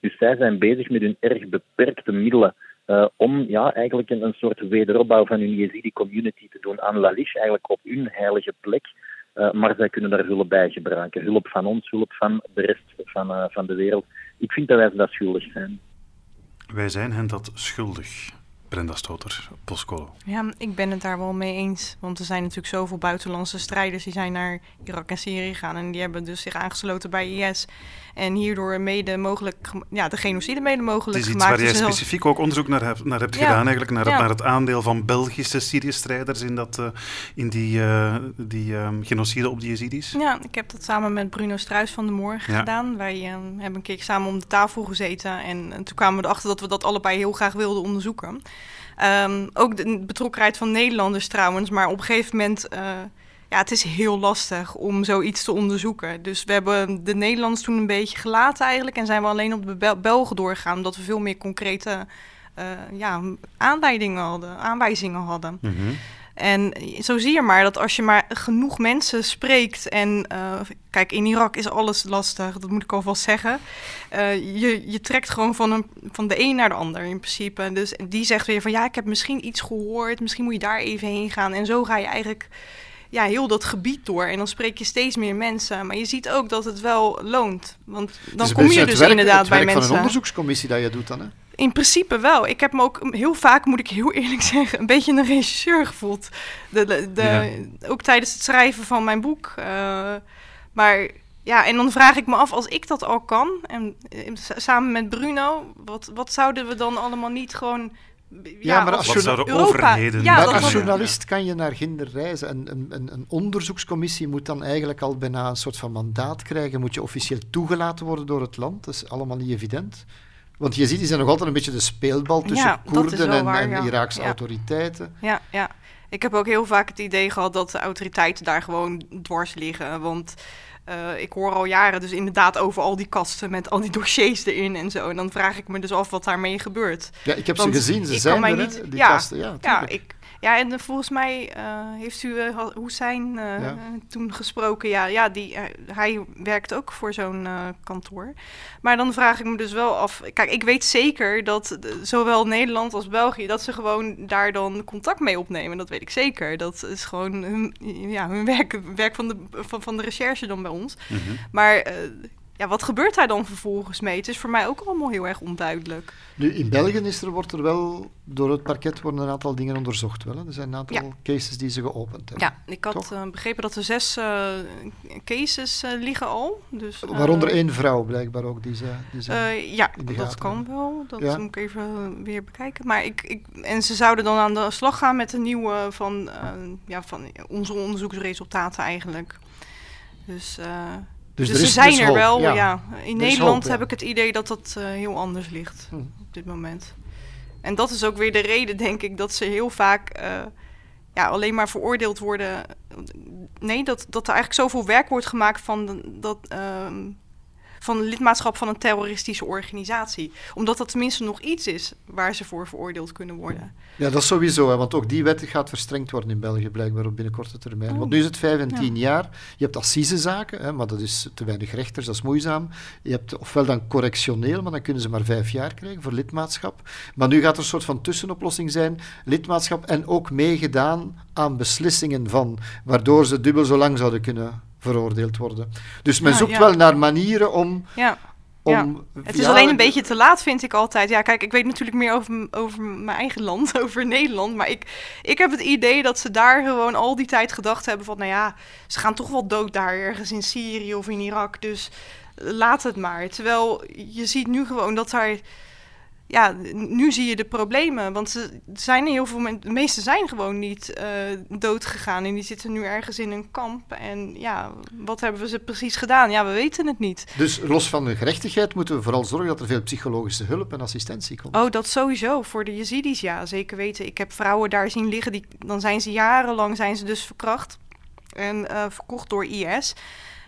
Dus zij zijn bezig met hun erg beperkte middelen uh, om ja, eigenlijk een, een soort wederopbouw van hun Jezidi-community te doen aan Lalish, eigenlijk op hun heilige plek. Uh, maar zij kunnen daar hulp bij gebruiken. Hulp van ons, hulp van de rest van, uh, van de wereld. Ik vind dat wij dat schuldig zijn. Wij zijn hen dat schuldig. Brenda Stoter, Postcolo. Ja, ik ben het daar wel mee eens. Want er zijn natuurlijk zoveel buitenlandse strijders die zijn naar Irak en Syrië gegaan. En die hebben dus zich aangesloten bij IS. En hierdoor mede mogelijk, ja, de genocide mede mogelijk Het is iets gemaakt. waar jij Dus specifiek ook onderzoek naar hebt, naar hebt Ja. gedaan, eigenlijk, naar, Ja. naar het aandeel van Belgische Syrië-strijders in, dat, eh, in die, eh, die ehm, genocide op de Jezidis. Ja, ik heb dat samen met Bruno Struis van de Morgen Ja. gedaan. Wij eh, hebben een keer samen om de tafel gezeten. En, eh, toen kwamen we erachter dat we dat allebei heel graag wilden onderzoeken. Ehm, ook de betrokkenheid van Nederlanders trouwens. Maar op een gegeven moment... eh, ja, het is heel lastig om zoiets te onderzoeken. Dus we hebben de Nederlanders toen een beetje gelaten eigenlijk. En zijn we alleen op de Bel- Belgen doorgegaan. Omdat we veel meer concrete eh, ja, aanleidingen hadden, aanwijzingen hadden. Mhm. En zo zie je maar dat als je maar genoeg mensen spreekt en eh, kijk, in Irak is alles lastig, dat moet ik alvast zeggen. Eh, je, je trekt gewoon van, een, van de een naar de ander in principe. Dus die zegt weer van ja, ik heb misschien iets gehoord, misschien moet je daar even heen gaan. En zo ga je eigenlijk ja, heel dat gebied door. En dan spreek je steeds meer mensen. Maar je ziet ook dat het wel loont. Want Het dan is kom je het dus werk, inderdaad het bij werk van mensen. een onderzoekscommissie dat je doet dan, hè? In principe wel. Ik heb me ook heel vaak, moet ik heel eerlijk zeggen, een beetje een regisseur gevoeld. De, de, de- Ook tijdens het schrijven van mijn boek. Eh, maar ja, en dan vraag ik me af, als ik dat al kan, en eh, samen met Bruno, wat, wat zouden we dan allemaal niet gewoon. Ja, maar als overheden ja, maar dat als journalist kan je naar Ginder reizen. En een, een, een onderzoekscommissie moet dan eigenlijk al bijna een soort van mandaat krijgen. Moet je officieel toegelaten worden door het land. Dat is allemaal niet evident. Want je ziet, die zijn nog altijd een beetje de speelbal tussen Ja, Koerden en, waar, en ja. Iraakse Ja. autoriteiten. Ja, ja. Ik heb ook heel vaak het idee gehad dat de autoriteiten daar gewoon dwars liggen. Want eh, ik hoor al jaren dus inderdaad over al die kasten met al die dossiers erin en zo. En dan vraag ik me dus af wat daarmee gebeurt. Ja, ik heb Want ze gezien, ze zijn er, niet- die ja, kasten. Ja, Ja, ik, ja en eh, volgens mij eh, heeft u uh, Hoesijn eh, Ja. toen gesproken. Ja, ja die, hij werkt ook voor zo'n kantoor. Maar dan vraag ik me dus wel af. Kijk, ik weet zeker dat zowel Nederland als België... dat ze gewoon daar dan contact mee opnemen. Dat weet ik zeker. Dat is gewoon hun, ja, hun werk, werk van, de, van, van de recherche dan bij ons. Mhm. Maar ja, wat gebeurt daar dan vervolgens mee? Het is voor mij ook allemaal heel erg onduidelijk. Nu, in België is er, wordt er wel, door het parket worden een aantal dingen onderzocht. Wel, hè. Er zijn een aantal Ja. cases die ze geopend hebben. Ja, ik had eh, begrepen dat er zes eh, cases eh, liggen al. Dus, Waaronder één vrouw, blijkbaar ook. Die ze, die ze, ja, dat kan hebben. wel. Dat Ja. moet ik even weer bekijken. Maar ik, ik, en ze zouden dan aan de slag gaan met een nieuwe van, ja, van onze onderzoeksresultaten eigenlijk. Dus, dus, er ze zijn dus er hoop, wel. ja. Ja. In Nederland hoop, ja. heb ik het idee dat dat eh, heel anders ligt Hm. op dit moment. En dat is ook weer de reden, denk ik, dat ze heel vaak eh, ja, alleen maar veroordeeld worden. Nee, dat, dat er eigenlijk zoveel werk wordt gemaakt van, dat, ehm, van lidmaatschap van een terroristische organisatie. Omdat dat tenminste nog iets is waar ze voor veroordeeld kunnen worden. Ja, dat is sowieso, hè, want ook die wet gaat verstrengd worden in België, blijkbaar op binnenkorte termijn. Oh. Want nu is het vijf en Ja. tien jaar. Je hebt assisezaken, hè, maar dat is te weinig rechters, dat is moeizaam. Je hebt ofwel dan correctioneel, maar dan kunnen ze maar vijf jaar krijgen voor lidmaatschap. Maar nu gaat er een soort van tussenoplossing zijn, lidmaatschap en ook meegedaan aan beslissingen van, waardoor ze dubbel zo lang zouden kunnen veroordeeld worden. Dus men Ja, zoekt ja. wel naar manieren om... Ja. om Ja. Het is alleen een beetje te laat, vind ik altijd. Ja, kijk, ik weet natuurlijk meer over, over mijn eigen land, over Nederland. Maar ik, ik heb het idee dat ze daar gewoon al die tijd gedacht hebben van... nou ja, ze gaan toch wel dood daar ergens in Syrië of in Irak. Dus laat het maar. Terwijl je ziet nu gewoon dat daar... ja, nu zie je de problemen. Want ze zijn heel veel mensen, de meeste zijn gewoon niet uh, dood gegaan. En die zitten nu ergens in een kamp. En ja, wat hebben ze precies gedaan? Ja, we weten het niet. Dus los van de gerechtigheid moeten we vooral zorgen dat er veel psychologische hulp en assistentie komt. Oh, dat sowieso. Voor de Yazidis, ja, zeker weten. Ik heb vrouwen daar zien liggen, die, dan zijn ze jarenlang zijn ze dus verkracht. En uh, verkocht door IS.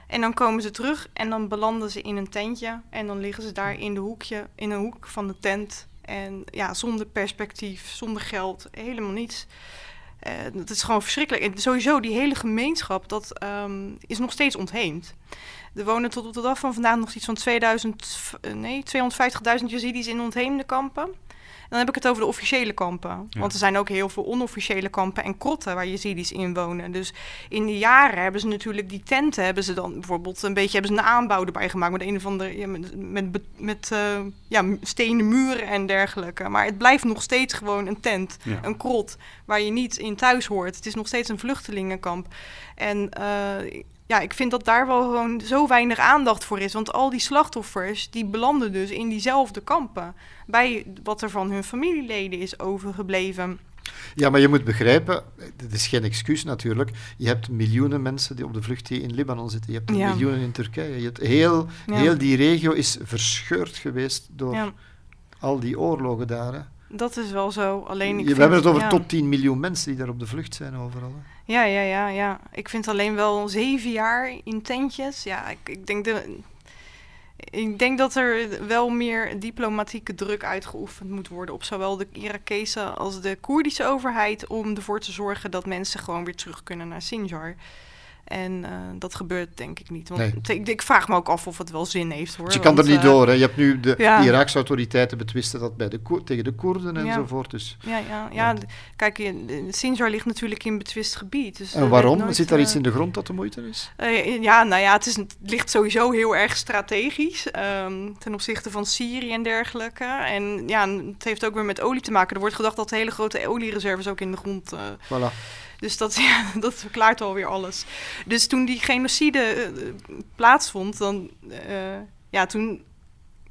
En dan komen ze terug en dan belanden ze in een tentje. En dan liggen ze daar in, de hoekje, in een hoek van de tent. En ja, zonder perspectief, zonder geld, helemaal niets. Uh, dat is gewoon verschrikkelijk. En sowieso, die hele gemeenschap, dat um, is nog steeds ontheemd. Er wonen tot op de dag van vandaag nog iets van 2000, nee, 250.000 Yazidis in ontheemde kampen. Dan heb ik het over de officiële kampen. Want er zijn ook heel veel onofficiële kampen en krotten waar Yazidis in wonen. Dus in de jaren hebben ze natuurlijk die tenten, hebben ze dan bijvoorbeeld een beetje hebben ze een aanbouw erbij gemaakt met een of andere ja, met, met, met uh, ja, stenen muren en dergelijke. Maar het blijft nog steeds gewoon een tent, een krot waar je niet in thuis hoort. Het is nog steeds een vluchtelingenkamp. En uh, ja, ik vind dat daar wel gewoon zo weinig aandacht voor is. Want al die slachtoffers, die belanden dus in diezelfde kampen. Bij wat er van hun familieleden is overgebleven. Ja, maar je moet begrijpen, het is geen excuus natuurlijk. Je hebt miljoenen mensen die op de vlucht die in Libanon zitten. Je hebt miljoenen in Turkije. Je hebt heel, heel die regio is verscheurd geweest door al die oorlogen daar. Dat is wel zo. Alleen ik We hebben het over tot 10 miljoen mensen die daar op de vlucht zijn overal. Ja, ja, ja, ja. Ik vind alleen wel zeven jaar in tentjes. Ja, ik, ik denk de, ik denk dat er wel meer diplomatieke druk uitgeoefend moet worden op zowel de Irakese als de Koerdische overheid om ervoor te zorgen dat mensen gewoon weer terug kunnen naar Sinjar. En uh, dat gebeurt denk ik niet. Want nee. ik, ik, vraag me ook af of het wel zin heeft hoor. Dus je kan want, er niet uh, door. Hè? Je hebt nu de, ja. de Iraakse autoriteiten betwisten dat bij de tegen de Koerden enzovoort. Ja. Dus, ja, ja, ja. kijk, Sinjar ligt natuurlijk in betwist gebied. Dus en waarom? Nooit, Zit daar iets in de grond dat de moeite is? Uh, ja, nou ja, het, is, het ligt sowieso heel erg strategisch um, ten opzichte van Syrië en dergelijke. En ja, het heeft ook weer met olie te maken. Er wordt gedacht dat hele grote oliereserves ook in de grond. voilà. Dus dat, ja, dat verklaart alweer alles. Dus toen die genocide uh, plaatsvond, dan, uh, ja, toen.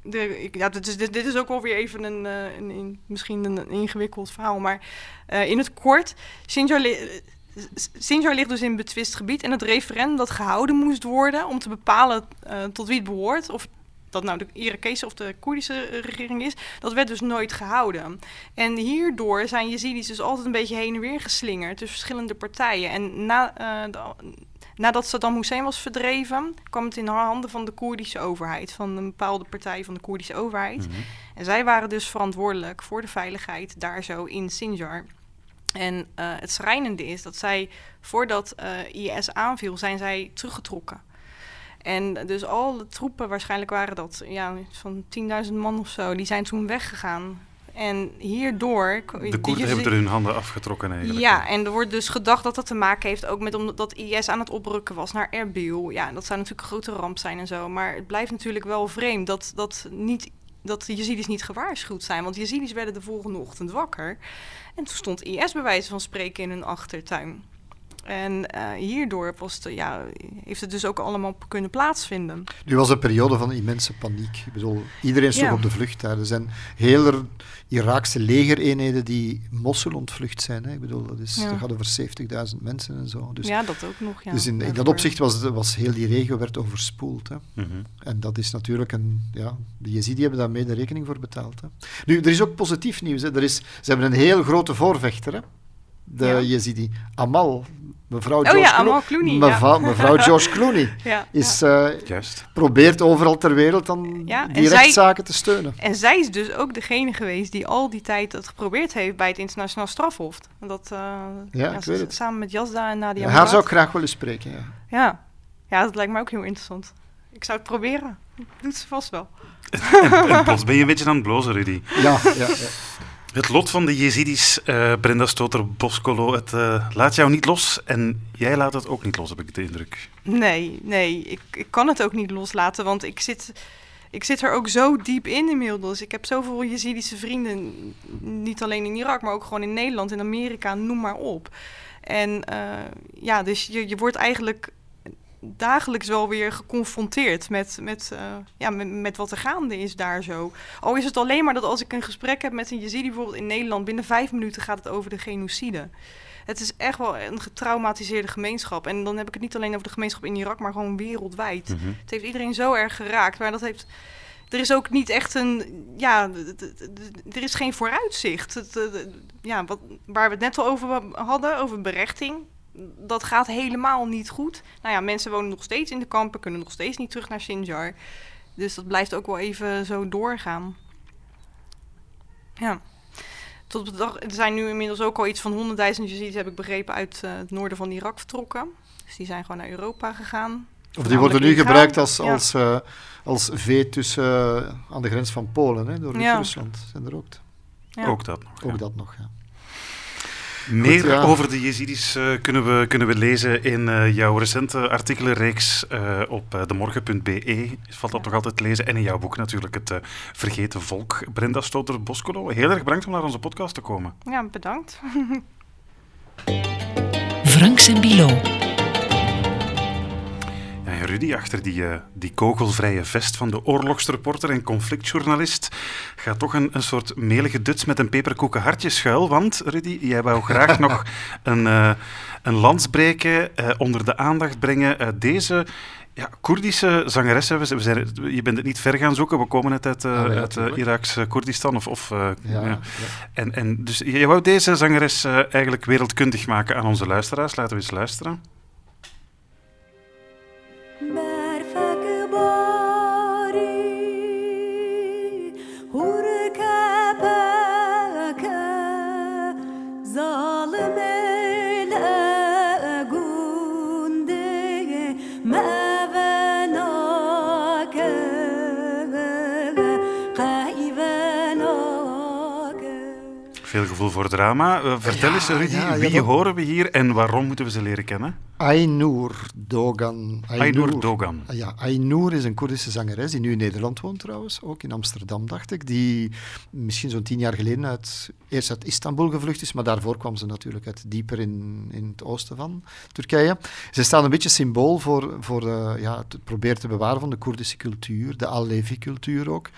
De, ik, ja, dit, is, dit, is ook alweer even een, uh, een, een, misschien een ingewikkeld verhaal, maar in het kort, Sinjar ligt dus in betwist gebied en het referendum dat gehouden moest worden om te bepalen tot wie het behoort, of dat nou de Irakese of de Koerdische regering is, dat werd dus nooit gehouden. En hierdoor zijn Yazidis dus altijd een beetje heen en weer geslingerd tussen verschillende partijen. En na, uh, de, nadat Saddam Hussein was verdreven, kwam het in de handen van de Koerdische overheid, van een bepaalde partij van de Koerdische overheid. Mm -hmm. En zij waren dus verantwoordelijk voor de veiligheid daar zo in Sinjar. En uh, het schrijnende is dat zij, voordat uh, IS aanviel, zijn zij teruggetrokken. En dus al de troepen, waarschijnlijk waren dat ja, van 10.000 man of zo, die zijn toen weggegaan. En hierdoor... De Koerden hebben er hun handen afgetrokken eigenlijk. Ja, en er wordt dus gedacht dat dat te maken heeft ook met omdat IS aan het oprukken was naar Erbil. Ja, dat zou natuurlijk een grote ramp zijn en zo. Maar het blijft natuurlijk wel vreemd dat, dat, niet, dat de Yazidis niet gewaarschuwd zijn. Want de Yazidis werden de volgende ochtend wakker. En toen stond IS bij wijze van spreken in hun achtertuin. En uh, hierdoor was het, ja, heeft het dus ook allemaal kunnen plaatsvinden. Nu was een periode van immense paniek. Ik bedoel, iedereen stond ja. op de vlucht daar. Er zijn hele Iraakse legereenheden die Mosul ontvlucht zijn. Hè. Ik bedoel, dat, is, ja. dat gaat over 70.000 mensen en zo. Dus, ja, dat ook nog. Ja. Dus in, in dat opzicht was, was heel die regio werd overspoeld. Hè. Mm -hmm. En dat is natuurlijk een... Ja, de Yazidi hebben daar mede rekening voor betaald. Hè. Nu, er is ook positief nieuws. Hè. Er is, ze hebben een heel grote voorvechter, hè de ja. Yazidi. Amal, mevrouw George, oh ja, Clooney, mevrouw, ja. mevrouw George Clooney ja, is, uh, probeert overal ter wereld dan die rechtszaken te steunen. En zij is dus ook degene geweest die al die tijd het geprobeerd heeft bij het internationaal strafhof. Dat, uh, ja, ik weet het. Samen met Jasda en Nadia Haar zou ik graag willen spreken, ja. ja. Ja, dat lijkt me ook heel interessant. Ik zou het proberen. Doet ze vast wel. en, en plots ben je een beetje aan het blozen, Rudy. Ja, ja, ja. Het lot van de Jezidis, uh, Brenda Stoter-Boskolo, het uh, laat jou niet los en jij laat het ook niet los, heb ik de indruk. Nee, nee, ik, ik kan het ook niet loslaten, want ik zit, ik zit er ook zo diep in inmiddels. Ik heb zoveel Jezidische vrienden, niet alleen in Irak, maar ook gewoon in Nederland, in Amerika, noem maar op. En uh, ja, dus je, je wordt eigenlijk dagelijks wel weer geconfronteerd met, met, eh, ja, met, met wat er gaande is daar zo. Al is het alleen maar dat als ik een gesprek heb met een Yazidi bijvoorbeeld in Nederland, binnen vijf minuten gaat het over de genocide. Het is echt wel een getraumatiseerde gemeenschap. En dan heb ik het niet alleen over de gemeenschap in Irak, maar gewoon wereldwijd. Mhm. Het heeft iedereen zo erg geraakt. Maar dat heeft. Er is ook niet echt een. Ja, er is geen vooruitzicht. Het, eh, ja, wat, waar we het net al over hadden, over berechting. Dat gaat helemaal niet goed. Nou ja, mensen wonen nog steeds in de kampen, kunnen nog steeds niet terug naar Sinjar. Dus dat blijft ook wel even zo doorgaan. Ja. Tot op de dag, er zijn nu inmiddels ook al iets van 100.000 Yazidis, heb ik begrepen, uit eh, het noorden van Irak vertrokken. Dus die zijn gewoon naar Europa gegaan. Of die worden nu gebruikt als, als, eh, als vee tussen, eh, aan de grens van Polen, hè, door Ja. Rusland. Zijn er ook, Ja. Ook dat nog. ja. ook dat nog. Ja. Meer Goed, ja. over de Jezidis eh, kunnen, we, kunnen we lezen in eh, jouw recente artikelenreeks eh, op demorgen.be. Valt dat nog altijd te lezen. En in jouw boek natuurlijk, Het eh, Vergeten Volk. Brenda Stoter-Boskolo, heel erg bedankt om naar onze podcast te komen. Ja, bedankt. Franks en Bilo. Rudy, achter die, eh, die kogelvrije vest van de oorlogsreporter en conflictjournalist gaat toch een, een soort melige duts met een peperkoeken hartje schuil. Want, Rudy, jij wou graag nog een, eh, een lans breken, eh, onder de aandacht brengen. Deze ja, Koerdische zangeres, hè, we zijn- we zijn, je bent het niet ver gaan zoeken, we komen net uit, Ah, ja, uit tuurlijk. Iraks Koerdistan. Of, of, Ja. En, en dus je wou deze zangeres eigenlijk wereldkundig maken aan onze luisteraars. Laten we eens luisteren. Veel gevoel voor drama. Eh, vertel Ja, eens, Rudy, ja, wie dat- horen we hier en waarom moeten we ze leren kennen? Ainur Dogan. Ainur Dogan. Ah, Ja, Ainur is een Koerdische zangeres die nu in Nederland woont trouwens, ook in Amsterdam dacht ik, die misschien zo'n tien jaar geleden uit, eerst uit Istanbul gevlucht is, maar daarvoor kwam ze natuurlijk uit dieper in, in het oosten van Turkije. Ze staat een beetje symbool voor, voor eh, ja, het proberen te bewaren van de Koerdische cultuur, de Alevi-cultuur ook.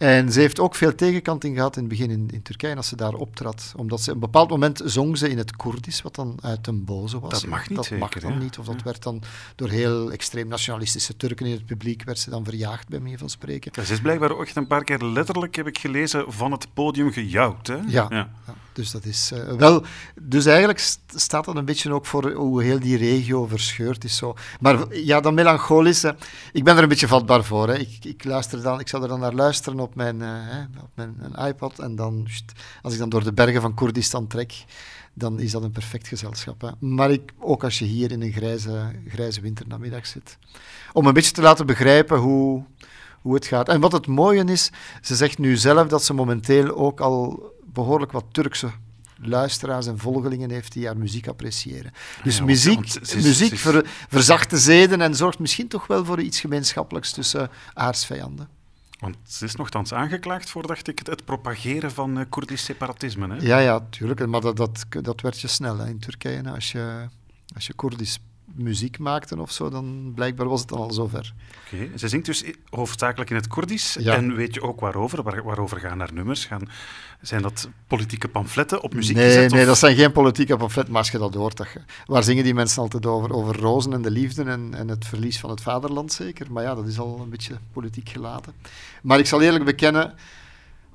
En ze heeft ook veel tegenkanting gehad in het begin in, in Turkije als ze daar optrad. Omdat ze op een bepaald moment zong ze in het Koerdisch, wat dan uit een boze was. Dat mag niet Dat zeker, mag dan ja. niet. Of dat Ja. werd dan door heel extreem nationalistische Turken in het publiek, werd ze dan verjaagd, bij manier van spreken. Ja, Ze is blijkbaar ook echt een paar keer letterlijk, heb ik gelezen, van het podium gejouwd. Hè? Ja. Dus dat is eh, wel. Dus eigenlijk st- staat dat een beetje ook voor hoe heel die regio verscheurd is. Zo. Maar ja, dat melancholische. Ik ben er een beetje vatbaar voor. Hè. Ik, ik, luister dan, ik zou er dan naar luisteren op mijn, eh, hè, op mijn een iPad. En dan, als ik dan door de bergen van Koerdistan trek, dan is dat een perfect gezelschap. Hè. Maar ik, ook als je hier in een grijze, grijze winternamiddag zit. Om een beetje te laten begrijpen hoe, hoe het gaat. En wat het mooie is, ze zegt nu zelf dat ze momenteel ook al behoorlijk wat Turkse luisteraars en volgelingen heeft die haar muziek appreciëren. Dus ja, want- muziek, is- muziek ver- verzacht de zeden en zorgt misschien toch wel voor iets gemeenschappelijks tussen aardsvijanden. Want ze is nogthans aangeklaagd voor, dacht ik, het, propageren van eh, Koerdisch separatisme. Hè? Ja, ja, tuurlijk. Maar dat, dat, dat werd je snel hè, in Turkije. Als je, als je Koerdisch muziek maakte of zo, dan blijkbaar was het dan al zover. Oké. Ze zingt dus hoofdzakelijk in het Koerdisch. Ja. En weet je ook waarover? Waar, waarover gaan haar nummers? Gaan, zijn dat politieke pamfletten op muziek nee, gezet? nee, of- dat zijn geen politieke pamfletten, maar als je dat hoort, dat je- waar zingen die mensen altijd over? Over rozen en de liefde en, en het verlies van het vaderland zeker. Maar ja, dat is al een beetje politiek gelaten. Maar ik zal eerlijk bekennen,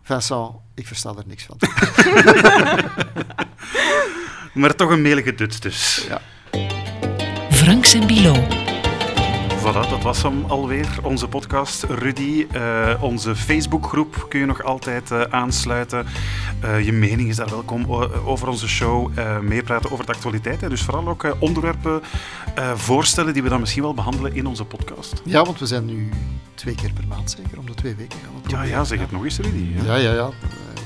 Vincent, ik versta er niks van. Maar toch een melige duts dus. Ja. Franks en Bilo. Voilà, dat was hem alweer, onze podcast. Rudy, eh, onze Facebookgroep kun je nog altijd eh, aansluiten. Eh, je mening is daar welkom over onze show. eh, meepraten over de actualiteit. Hè. Dus vooral ook eh, onderwerpen eh, voorstellen die we dan misschien wel behandelen in onze podcast. Ja, want we zijn nu twee keer per maand zeker, om de twee weken gaan we het Ja, ja, zeg het nog eens, Rudy. hè. Ja, ja, ja.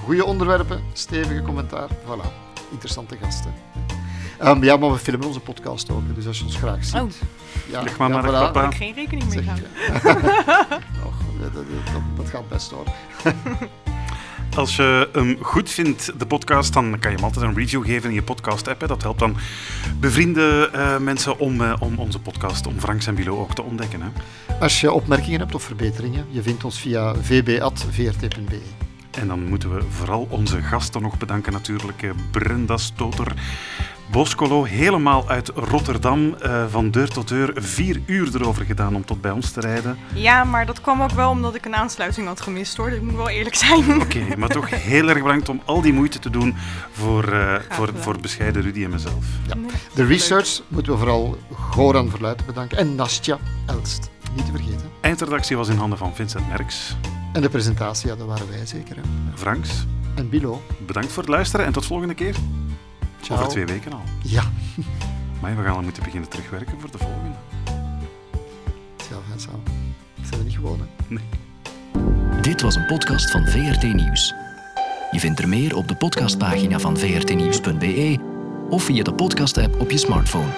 Goede onderwerpen, stevige commentaar. Voilà, interessante gasten. Ehm, ja, maar we filmen onze podcast ook, dus als je ons graag ziet. Oh. Ja, Leg maar ja, voilà. papa. Daar heb ik geen rekening mee gehouden. Och, dat, dat, dat, dat gaat best hoor. Als je hem goed vindt, de podcast, dan kan je hem altijd een review geven in je podcast-app. hè. Dat helpt dan bevriende eh, mensen om, eh, om onze podcast, om Franks en Bilo ook te ontdekken. Hè. Als je opmerkingen hebt of verbeteringen, je vindt ons via vb.vrt.be. En dan moeten we vooral onze gasten nog bedanken natuurlijk. eh, Brenda Stoter, Boskolo, helemaal uit Rotterdam, eh, van deur tot deur, vier uur erover gedaan om tot bij ons te rijden. Ja, maar dat kwam ook wel omdat ik een aansluiting had gemist hoor. Dat moet wel eerlijk zijn. Oké, maar toch heel erg bedankt om al die moeite te doen voor, eh, voor, voor bescheiden Rudy en mezelf. De research moeten we vooral Goran Verluiten bedanken en Nastja Elst. Niet te vergeten. Eindredactie was in handen van Vincent Merks. En de presentatie, ja, dat waren wij zeker. Hè. Franks, En Bilo. bedankt voor het luisteren en tot volgende keer. Ciao. Over twee weken al. Ja. Maar we gaan al moeten beginnen terugwerken voor de volgende. Ja, Vincent. Zijn we niet gewoon, hè? Dit was een podcast van VRT Nieuws. Je vindt er meer op de podcastpagina van vrtnieuws.be of via de podcast-app op je smartphone.